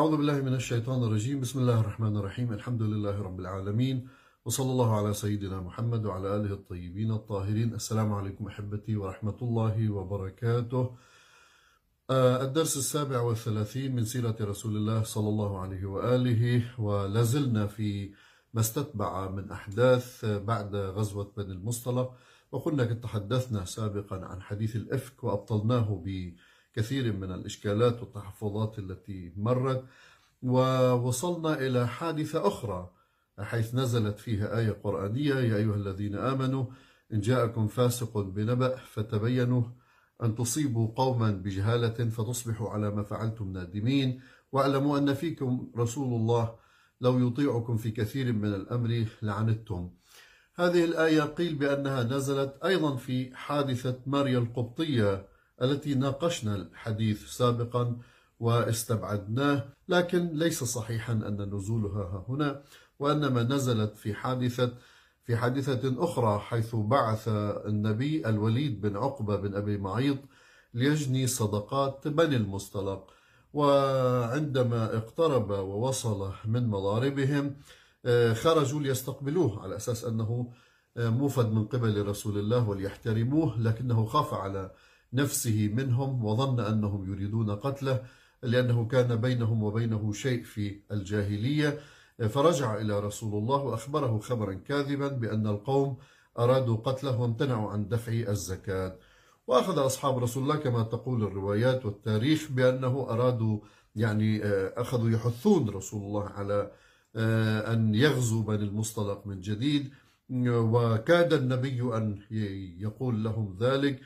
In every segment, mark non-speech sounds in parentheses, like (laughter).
أعوذ بالله من الشيطان الرجيم. بسم الله الرحمن الرحيم. الحمد لله رب العالمين. وصلى الله على سيدنا محمد وعلى آله الطيبين الطاهرين. السلام عليكم أحبتي ورحمة الله وبركاته. آه، الدرس السابع والثلاثين من سيرة رسول الله صلى الله عليه وآله ولازلنا في ما استتبع من أحداث بعد غزوة بني المصطلق. وقلنا قد تحدثنا سابقا عن حديث الإفك وأبطلناه بكثير من الإشكالات والتحفظات التي مرت ووصلنا إلى حادثة أخرى حيث نزلت فيها آية قرآنية يا أيها الذين آمنوا إن جاءكم فاسق بنبأ فتبينوا أن تصيبوا قوما بجهالة فتصبحوا على ما فعلتم نادمين. واعلموا أن فيكم رسول الله لو يطيعكم في كثير من الأمر لعنتم. هذه الآية قيل بأنها نزلت أيضا في حادثة ماريا القبطية التي ناقشنا الحديث سابقا واستبعدناه لكن ليس صحيحا أن نزولها هنا وإنما نزلت في حادثة في حادثة أخرى حيث بعث النبي الوليد بن عقبة بن أبي معيط ليجني صدقات بني المصطلق. وعندما اقترب ووصل من مضاربهم آه، خرجوا ليستقبلوه على أساس أنه آه، موفد من قبل رسول الله وليحترموه لكنه خاف على نفسه منهم وظن أنهم يريدون قتله لأنه كان بينهم وبينه شيء في الجاهلية. فرجع إلى رسول الله وأخبره خبرا كاذبا بأن القوم أرادوا قتله وامتنعوا عن دفع الزكاة. وأخذ أصحاب رسول الله كما تقول الروايات والتاريخ بأنه أرادوا يعني آه، أخذوا يحثون رسول الله على آه، أن يغزو بني المصطلق من جديد. وكاد النبي أن يقول لهم ذلك.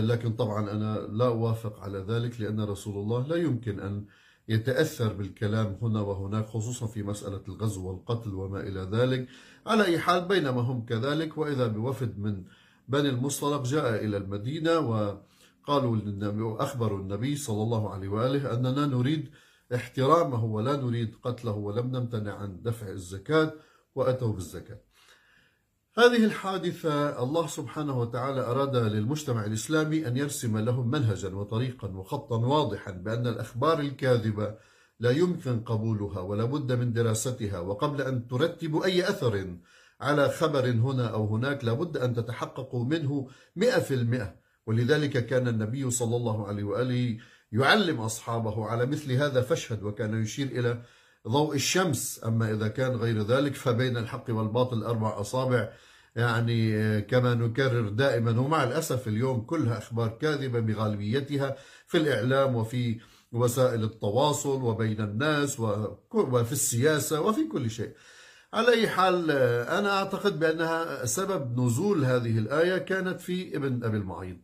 لكن طبعا أنا لا أوافق على ذلك لأن رسول الله لا يمكن أن يتأثر بالكلام هنا وهناك خصوصا في مسألة الغزو والقتل وما إلى ذلك. على أي حال بينما هم كذلك وإذا بوفد من بني المصطلق جاء إلى المدينة وقالوا للنبي أخبروا النبي صلى الله عليه وآله أننا نريد احترامه ولا نريد قتله ولم نمتنع عن دفع الزكاة وأتوا بالزكاة. هذه الحادثة الله سبحانه وتعالى أراد للمجتمع الإسلامي أن يرسم لهم منهجا وطريقا وخطا واضحا بأن الأخبار الكاذبة لا يمكن قبولها ولا بد من دراستها وقبل أن ترتبوا أي أثر على خبر هنا أو هناك لابد أن تتحققوا منه مئة في المئة. ولذلك كان النبي صلى الله عليه وآله يعلم أصحابه على مثل هذا فاشهد وكان يشير إلى ضوء الشمس. أما إذا كان غير ذلك فبين الحق والباطل أربع أصابع. يعني كما نكرر دائما. ومع الأسف اليوم كلها أخبار كاذبة بغالبيتها في الإعلام وفي وسائل التواصل وبين الناس وفي السياسة وفي كل شيء. على أي حال أنا أعتقد بأنها سبب نزول هذه الآية كانت في ابن أبي المعيض.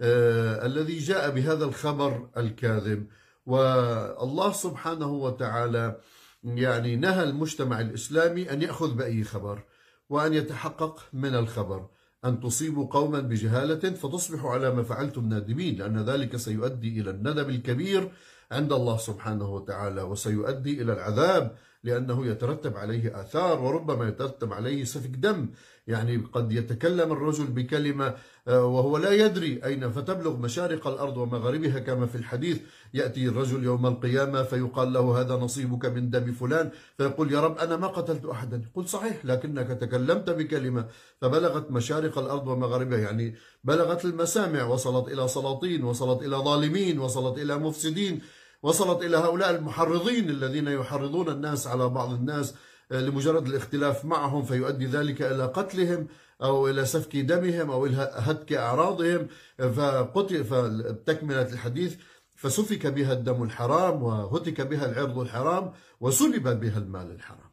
آه الذي جاء بهذا الخبر الكاذب. والله سبحانه وتعالى يعني نهى المجتمع الإسلامي أن يأخذ بأي خبر وأن يتحقق من الخبر أن تصيبوا قوما بجهالة فتصبحوا على ما فعلتم نادمين لأن ذلك سيؤدي إلى الندم الكبير عند الله سبحانه وتعالى وسيؤدي إلى العذاب لأنه يترتب عليه آثار وربما يترتب عليه سفك دم. يعني قد يتكلم الرجل بكلمة آه، وهو لا يدري أين فتبلغ مشارق الأرض ومغاربها كما في الحديث يأتي الرجل يوم القيامة فيقال له هذا نصيبك من دم فلان فيقول يا رب أنا ما قتلت أحدا. قل صحيح لكنك تكلمت بكلمة فبلغت مشارق الأرض ومغاربها. يعني بلغت المسامع وصلت إلى سلاطين وصلت إلى ظالمين وصلت إلى مفسدين. وصلت إلى هؤلاء المحرضين الذين يحرضون الناس على بعض الناس آه، لمجرد الاختلاف معهم فيؤدي ذلك إلى قتلهم أو إلى سفك دمهم أو إلى هتك أعراضهم. فقتل فتكملة الحديث فسفك بها الدم الحرام وهتك بها العرض الحرام وسلب بها المال الحرام.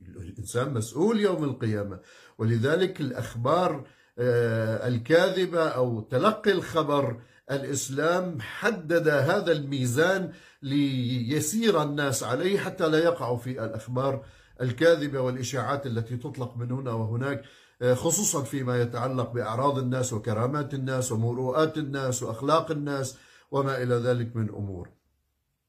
الإنسان مسؤول يوم القيامة. ولذلك الأخبار آه، الكاذبة أو تلقي الخبر الإسلام حدد هذا الميزان ليسير الناس عليه حتى لا يقعوا في الأخبار الكاذبة والإشاعات التي تطلق من هنا وهناك خصوصا فيما يتعلق بأعراض الناس وكرامات الناس ومروءات الناس وأخلاق الناس وما إلى ذلك من أمور.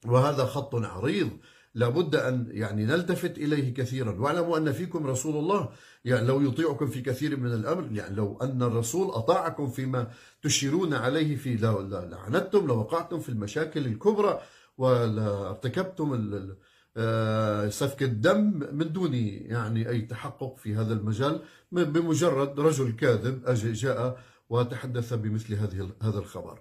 وهذا خط عريض لابد أن يعني نلتفت إليه كثيرا. واعلموا أن فيكم رسول الله. يعني لو يطيعكم في كثير من الأمر يعني لو أن الرسول أطاعكم فيما تشيرون عليه في لعنتم لوقعتم في المشاكل الكبرى ولا ارتكبتم آه، سفك الدم من دون يعني أي تحقق في هذا المجال بمجرد رجل كاذب جاء وتحدث بمثل هذه هذا الخبر.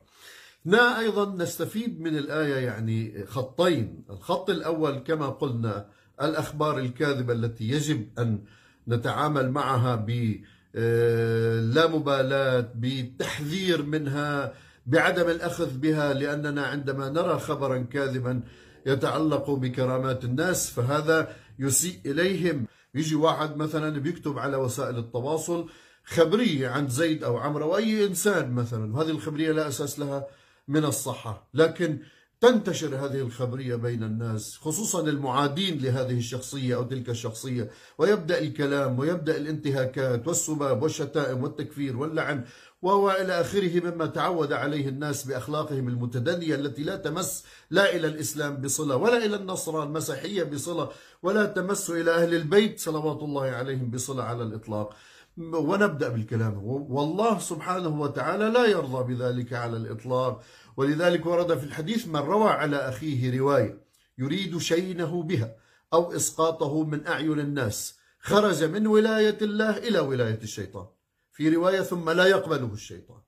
هنا أيضا نستفيد من الآية يعني خطين. الخط الأول كما قلنا الأخبار الكاذبة التي يجب أن نتعامل معها ب آه، بتحذير منها بعدم الأخذ بها لأننا عندما نرى خبرا كاذبا يتعلق بكرامات الناس فهذا يسيء إليهم. يجي واحد مثلا بيكتب على وسائل التواصل خبرية عن زيد أو عمرو أو أي إنسان مثلا وهذه الخبرية لا أساس لها. من الصحة لكن تنتشر هذه الخبرية بين الناس خصوصا المعادين لهذه الشخصية أو تلك الشخصية. ويبدأ الكلام ويبدأ الانتهاكات والسباب والشتائم والتكفير واللعن وإلى آخره مما تعود عليه الناس بأخلاقهم المتدنية التي لا تمس لا إلى الإسلام بصلة ولا إلى النصرة المسيحية بصلة ولا تمس إلى أهل البيت صلوات الله عليهم بصلة على الإطلاق. ونبدأ بالكلام. والله سبحانه وتعالى لا يرضى بذلك على الإطلاق. ولذلك ورد في الحديث من روى على أخيه رواية يريد شينه بها أو إسقاطه من أعين الناس. خرج من ولاية الله إلى ولاية الشيطان. في رواية ثم لا يقبله الشيطان.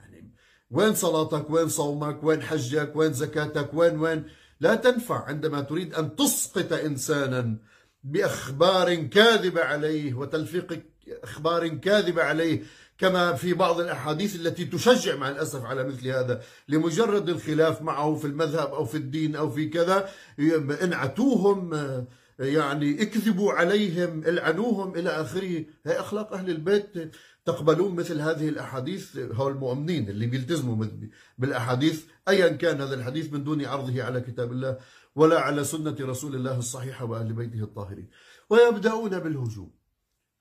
يعني وين صلاتك؟ وين صومك؟ وين حجك؟ وين زكاتك؟ وين وين؟ لا تنفع عندما تريد أن تسقط إنسانا بأخبار كاذبة عليه وتلفيق أخبار كاذبة عليه كما في بعض الأحاديث التي تشجع مع الأسف على مثل هذا. لمجرد الخلاف معه في المذهب أو في الدين أو في كذا انعتوهم يعني اكذبوا عليهم العنوهم إلى آخره. هي أخلاق أهل البيت. تقبلون مثل هذه الأحاديث؟ هو المؤمنين اللي بيلتزموا بالأحاديث. أيا كان هذا الحديث من دون عرضه على كتاب الله ولا على سنة رسول الله الصحيحة وأهل بيته الطاهرين. ويبدأون بالهجوم.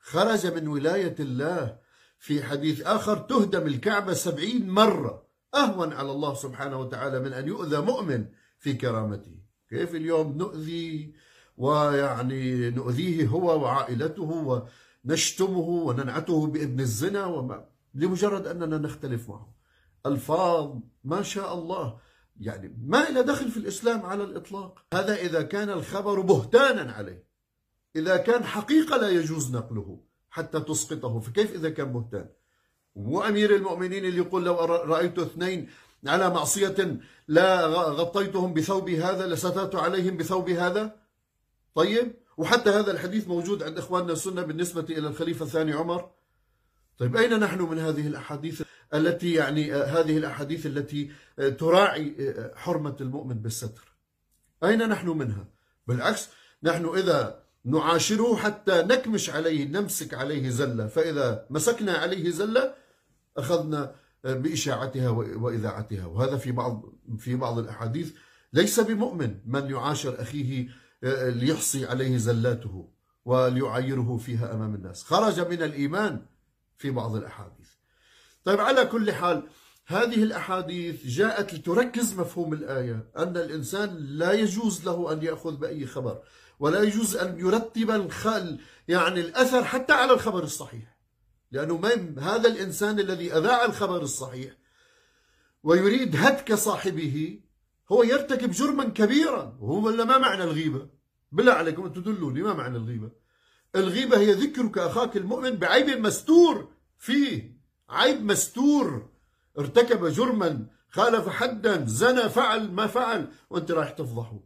خرج من ولاية الله. في حديث آخر تهدم الكعبة سبعين مرة. أهون على الله سبحانه وتعالى من أن يؤذى مؤمن في كرامته. كيف اليوم نؤذي؟ ويعني نؤذيه هو وعائلته ونشتمه وننعته بابن الزنا وما لمجرد أننا نختلف معه. ألفاظ ما شاء الله. يعني ما إلى دخل في الإسلام على الإطلاق. هذا إذا كان الخبر بهتانا عليه. إذا كان حقيقة لا يجوز نقله حتى تسقطه. فكيف إذا كان بهتان وأمير المؤمنين اللي يقول لو رأيت اثنين على معصية لا غطيتهم بثوب هذا لسترت عليهم بثوب هذا؟ طيب. وحتى هذا الحديث موجود عند إخواننا السنة بالنسبة إلى الخليفة الثاني عمر. طيب أين نحن من هذه الأحاديث التي يعني هذه الأحاديث التي تراعي حرمة المؤمن بالستر؟ أين نحن منها؟ بالعكس نحن إذا نعاشره حتى نكمش عليه نمسك عليه زلة. فإذا مسكنا عليه زلة أخذنا بإشاعتها وإذاعتها. وهذا في بعض في بعض الأحاديث ليس بمؤمن. من يعاشر أخيه آه، ليحصي عليه زلاته وليعايره فيها أمام الناس. خرج من الإيمان في بعض الأحاديث. طيب على كل حال هذه الأحاديث جاءت لتركز مفهوم الآية أن الإنسان لا يجوز له أن يأخذ بأي خبر. ولا يجوز أن يرتب الخل يعني الأثر حتى على الخبر الصحيح. لأنه هذا الإنسان الذي أذاع الخبر الصحيح ويريد هتك صاحبه هو يرتكب جرما كبيرا. وهو ما معنى الغيبة؟ بالله عليكم تدلوني ما معنى الغيبة؟ الغيبة هي ذكرك أخاك المؤمن بعيب مستور فيه. عيب مستور. ارتكب جرما خالف حدا زنى فعل ما فعل وأنت رايح تفضحه.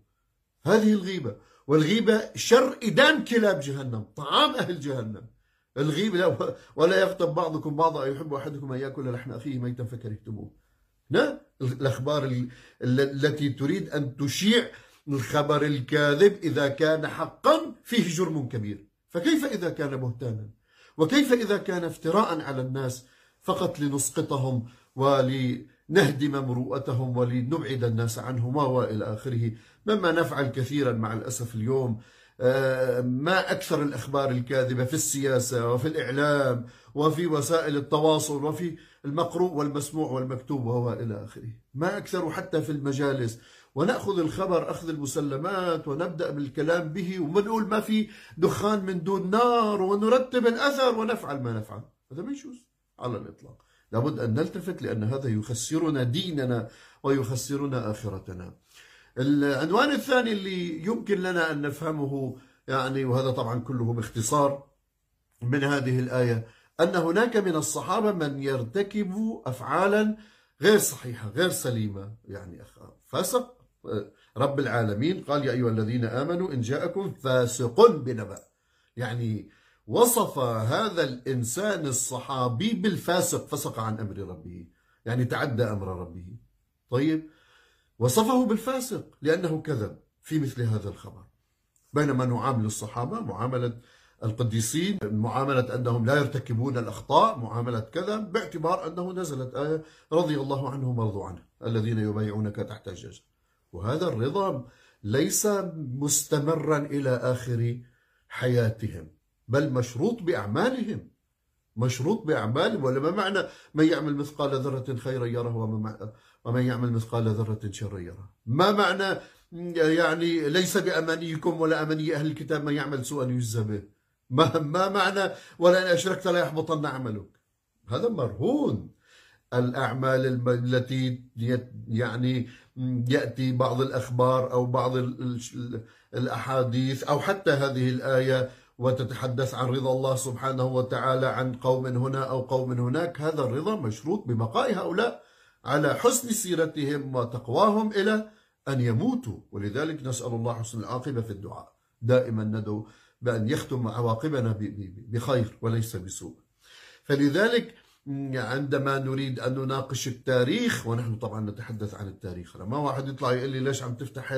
هذه الغيبة. والغيبة شر إدان كلاب جهنم طعام أهل جهنم. الغيبة لا ولا يغتب بعضكم بعضا يحب أحدكم أن يأكل لحم أخيه ميتا فكرهتموه. لا الأخبار التي تريد أن تشيع الخبر الكاذب إذا كان حقا فيه جرم كبير. فكيف إذا كان بهتانا؟ وكيف إذا كان افتراء على الناس فقط لنسقطهم ولنهدم مروءتهم ولنبعد الناس عنهم وإلى آخره. مما نفعل كثيرا مع الأسف اليوم. آه، ما أكثر الأخبار الكاذبة في السياسة وفي الإعلام وفي وسائل التواصل وفي المقروء والمسموع والمكتوب وهو إلى آخره. ما أكثر حتى في المجالس. ونأخذ الخبر أخذ المسلمات ونبدأ بالكلام به ونقول ما في دخان من دون نار ونرتب الأثر ونفعل ما نفعل. هذا ما يجوز على الإطلاق. لابد أن نلتفت لأن هذا يخسرنا ديننا ويخسرنا آخرتنا. العنوان الثاني اللي يمكن لنا أن نفهمه يعني وهذا طبعا كله باختصار من هذه الآية أن هناك من الصحابة من يرتكب أفعالا غير صحيحة غير سليمة. يعني فاسق رب العالمين. قال يا أيها الذين آمنوا إن جاءكم فاسق بنبأ. يعني وصف هذا الإنسان الصحابي بالفاسق فسق عن أمر ربه يعني تعدى أمر ربه. طيب وصفه بالفاسق لأنه كذب في مثل هذا الخبر. بينما نعامل الصحابة معاملة القديسين معاملة أنهم لا يرتكبون الأخطاء معاملة كذا باعتبار أنه نزلت آية رضي الله عنهم ورضوا عنه الذين يبايعونك تحت الشجر. وهذا الرضا ليس مستمرا إلى آخر حياتهم. بل مشروط بأعمالهم. مشروط بأعمالهم ولا ما معنى من يعمل مثقال ذرة خيرا يره ومن يعمل مثقال ذرة شرا يره. ما معنى يعني ليس بأمانيكم ولا أماني أهل الكتاب من يعمل سوءا يجزى به. ما, ما معنى ولئن أشركت لا يحبطن عملك. هذا مرهون. الأعمال التي يعني يأتي بعض الأخبار أو بعض الأحاديث أو حتى هذه الآية وتتحدث عن رضا الله سبحانه وتعالى عن قوم هنا أو قوم هناك. هذا الرضا مشروط ببقاء هؤلاء على حسن سيرتهم وتقواهم إلى أن يموتوا. ولذلك نسأل الله حسن العاقبة في الدعاء. دائما ندعو بأن يختم عواقبنا بخير وليس بسوء. فلذلك عندما نريد أن نناقش التاريخ ونحن طبعا نتحدث عن التاريخ. ما واحد يطلع يقول لي ليش عم تفتح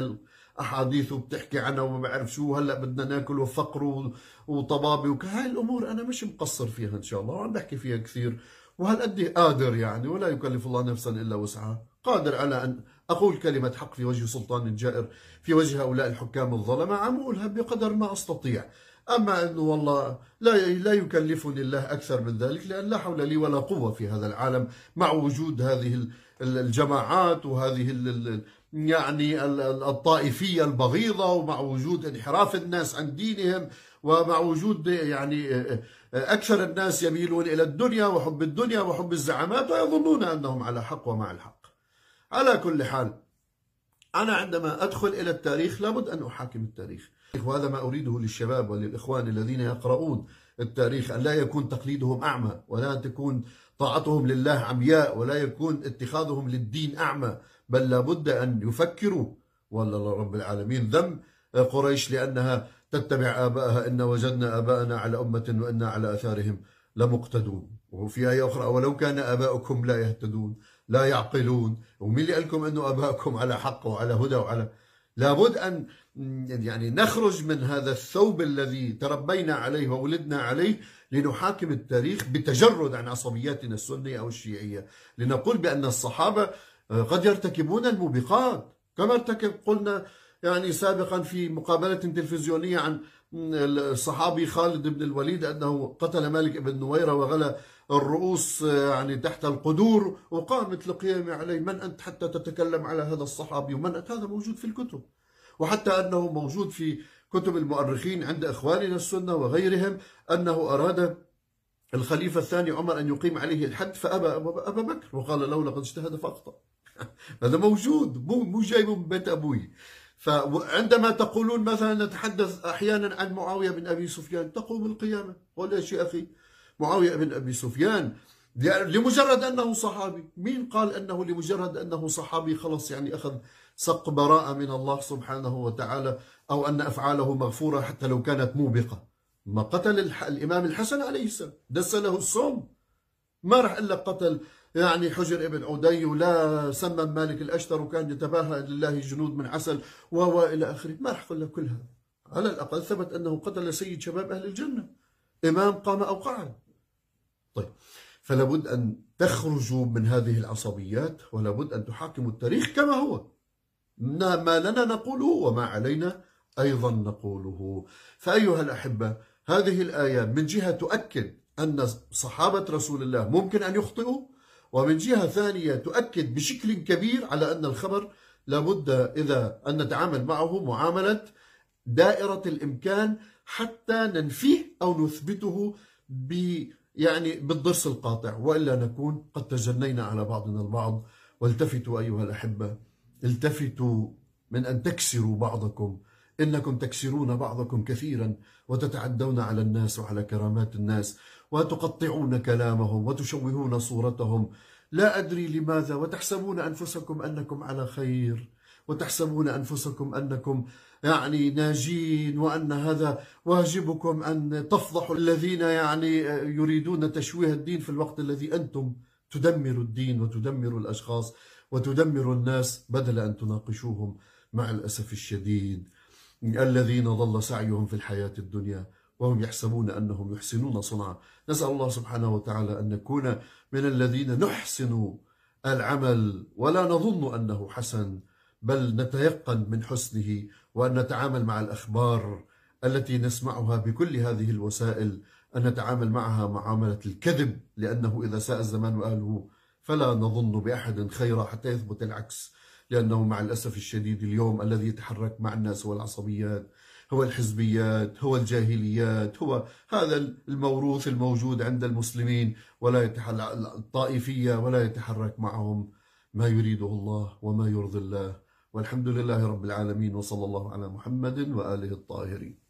الأحاديث وبتحكي عنها وما بعرف شو هلا بدنا نأكل وفقر وطبابة وهاي الأمور أنا مش مقصر فيها إن شاء الله وعم بحكي فيها كثير. وهالقد قادر يعني ولا يكلف الله نفسا إلا وسعها. قادر على أن أقول كلمة حق في وجه سلطان جائر في وجه هؤلاء الحكام الظلمة عم أقولها بقدر ما أستطيع. أما أنه والله لا لا يكلفني الله أكثر من ذلك لأن لا حول لي ولا قوة في هذا العالم مع وجود هذه الجماعات وهذه يعني الطائفية البغيضة ومع وجود انحراف الناس عن دينهم ومع وجود يعني أكثر الناس يميلون إلى الدنيا وحب الدنيا وحب الزعامات ويظنون أنهم على حق ومع الحق. على كل حال أنا عندما أدخل إلى التاريخ لابد أن أحاكم التاريخ. وهذا ما أريده للشباب وللإخوان الذين يقرؤون التاريخ أن لا يكون تقليدهم أعمى ولا تكون طاعتهم لله عمياء ولا يكون اتخاذهم للدين أعمى بل لابد أن يفكروا. والله رب العالمين ذم قريش لأنها تتبع آباءها إن وجدنا آباءنا على أمة وإنا على أثارهم لمقتدون. وفي آية أخرى ولو كان آباؤكم لا يهتدون لا يعقلون ومين اللي قال لكم أنه آباءكم على حق وعلى هدى وعلى لابد أن يعني نخرج من هذا الثوب الذي تربينا عليه وولدنا عليه لنحاكم التاريخ بتجرد عن عصبياتنا السنية أو الشيعية. لنقول بأن الصحابة قد يرتكبون الموبقات. كما ارتكب قلنا يعني سابقا في مقابلة تلفزيونية عن الصحابي خالد بن الوليد أنه قتل مالك بن نويرة وغلى الرؤوس يعني تحت القدور وقامت القيامة عليه. من أنت حتى تتكلم على هذا الصحابي؟ ومن أنت؟ هذا موجود في الكتب. وحتى أنه موجود في كتب المؤرخين عند إخواننا السنة وغيرهم أنه أراد الخليفة الثاني عمر أن يقيم عليه الحد فأبى أبا بكر وقال له لقد اجتهد فأخطأ. (laughs) هذا موجود مو مو جايبه من بيت أبوي. فعندما تقولون مثلا نتحدث أحيانا عن معاوية بن أبي سفيان تقوم القيامة. وليش يا أخي. معاوية بن أبي سفيان لمجرد أنه صحابي. مين قال أنه لمجرد أنه صحابي؟ خلص يعني أخذ سق براءة من الله سبحانه وتعالى أو أن أفعاله مغفورة حتى لو كانت موبقة. ما قتل الإمام الحسن عليه السلام. دس له الصوم. ما راح إلا قتل يعني حجر ابن عدي ولا سمم مالك الأشتر وكان يتباهى لله جنود من عسل و إلى آخره. ما راح قل كل هذا على الأقل ثبت أنه قتل سيد شباب أهل الجنة. إمام قام أو قعد. طيب. فلابد أن تخرجوا من هذه العصبيات ولابد أن تحاكموا التاريخ كما هو. ما لنا نقوله وما علينا أيضا نقوله. فأيها الأحبة هذه الآية من جهة تؤكد أن صحابة رسول الله ممكن أن يخطئوا ومن جهة ثانية تؤكد بشكل كبير على أن الخبر لابد إذا أن نتعامل معه معاملة دائرة الإمكان حتى ننفيه أو نثبته ب يعني بالضرس القاطع وإلا نكون قد تجنينا على بعضنا البعض. والتفتوا أيها الأحبة التفتوا من أن تكسروا بعضكم. إنكم تكسرون بعضكم كثيرا وتتعدون على الناس وعلى كرامات الناس وتقطعون كلامهم وتشوهون صورتهم. لا أدري لماذا وتحسبون أنفسكم أنكم على خير وتحسبون أنفسكم أنكم يعني ناجين وأن هذا واجبكم أن تفضحوا الذين يعني يريدون تشويه الدين في الوقت الذي أنتم تدمروا الدين وتدمروا الأشخاص وتدمروا الناس بدل أن تناقشوهم مع الأسف الشديد. الذين ضل سعيهم في الحياة الدنيا وهم يحسبون أنهم يحسنون صنعا. نسأل الله سبحانه وتعالى أن نكون من الذين نحسن العمل ولا نظن أنه حسن بل نتيقن من حسنه وأن نتعامل مع الأخبار التي نسمعها بكل هذه الوسائل أن نتعامل معها معاملة الكذب لأنه إذا ساء الزمان وأهله فلا نظن بأحد خيرا حتى يثبت العكس. لأنه مع الأسف الشديد اليوم الذي يتحرك مع الناس هو العصبيات هو الحزبيات هو الجاهليات هو هذا الموروث الموجود عند المسلمين ولا يتحرك الطائفية ولا يتحرك معهم ما يريده الله وما يرضي الله. والحمد لله رب العالمين وصلى الله على محمد وآله الطاهرين.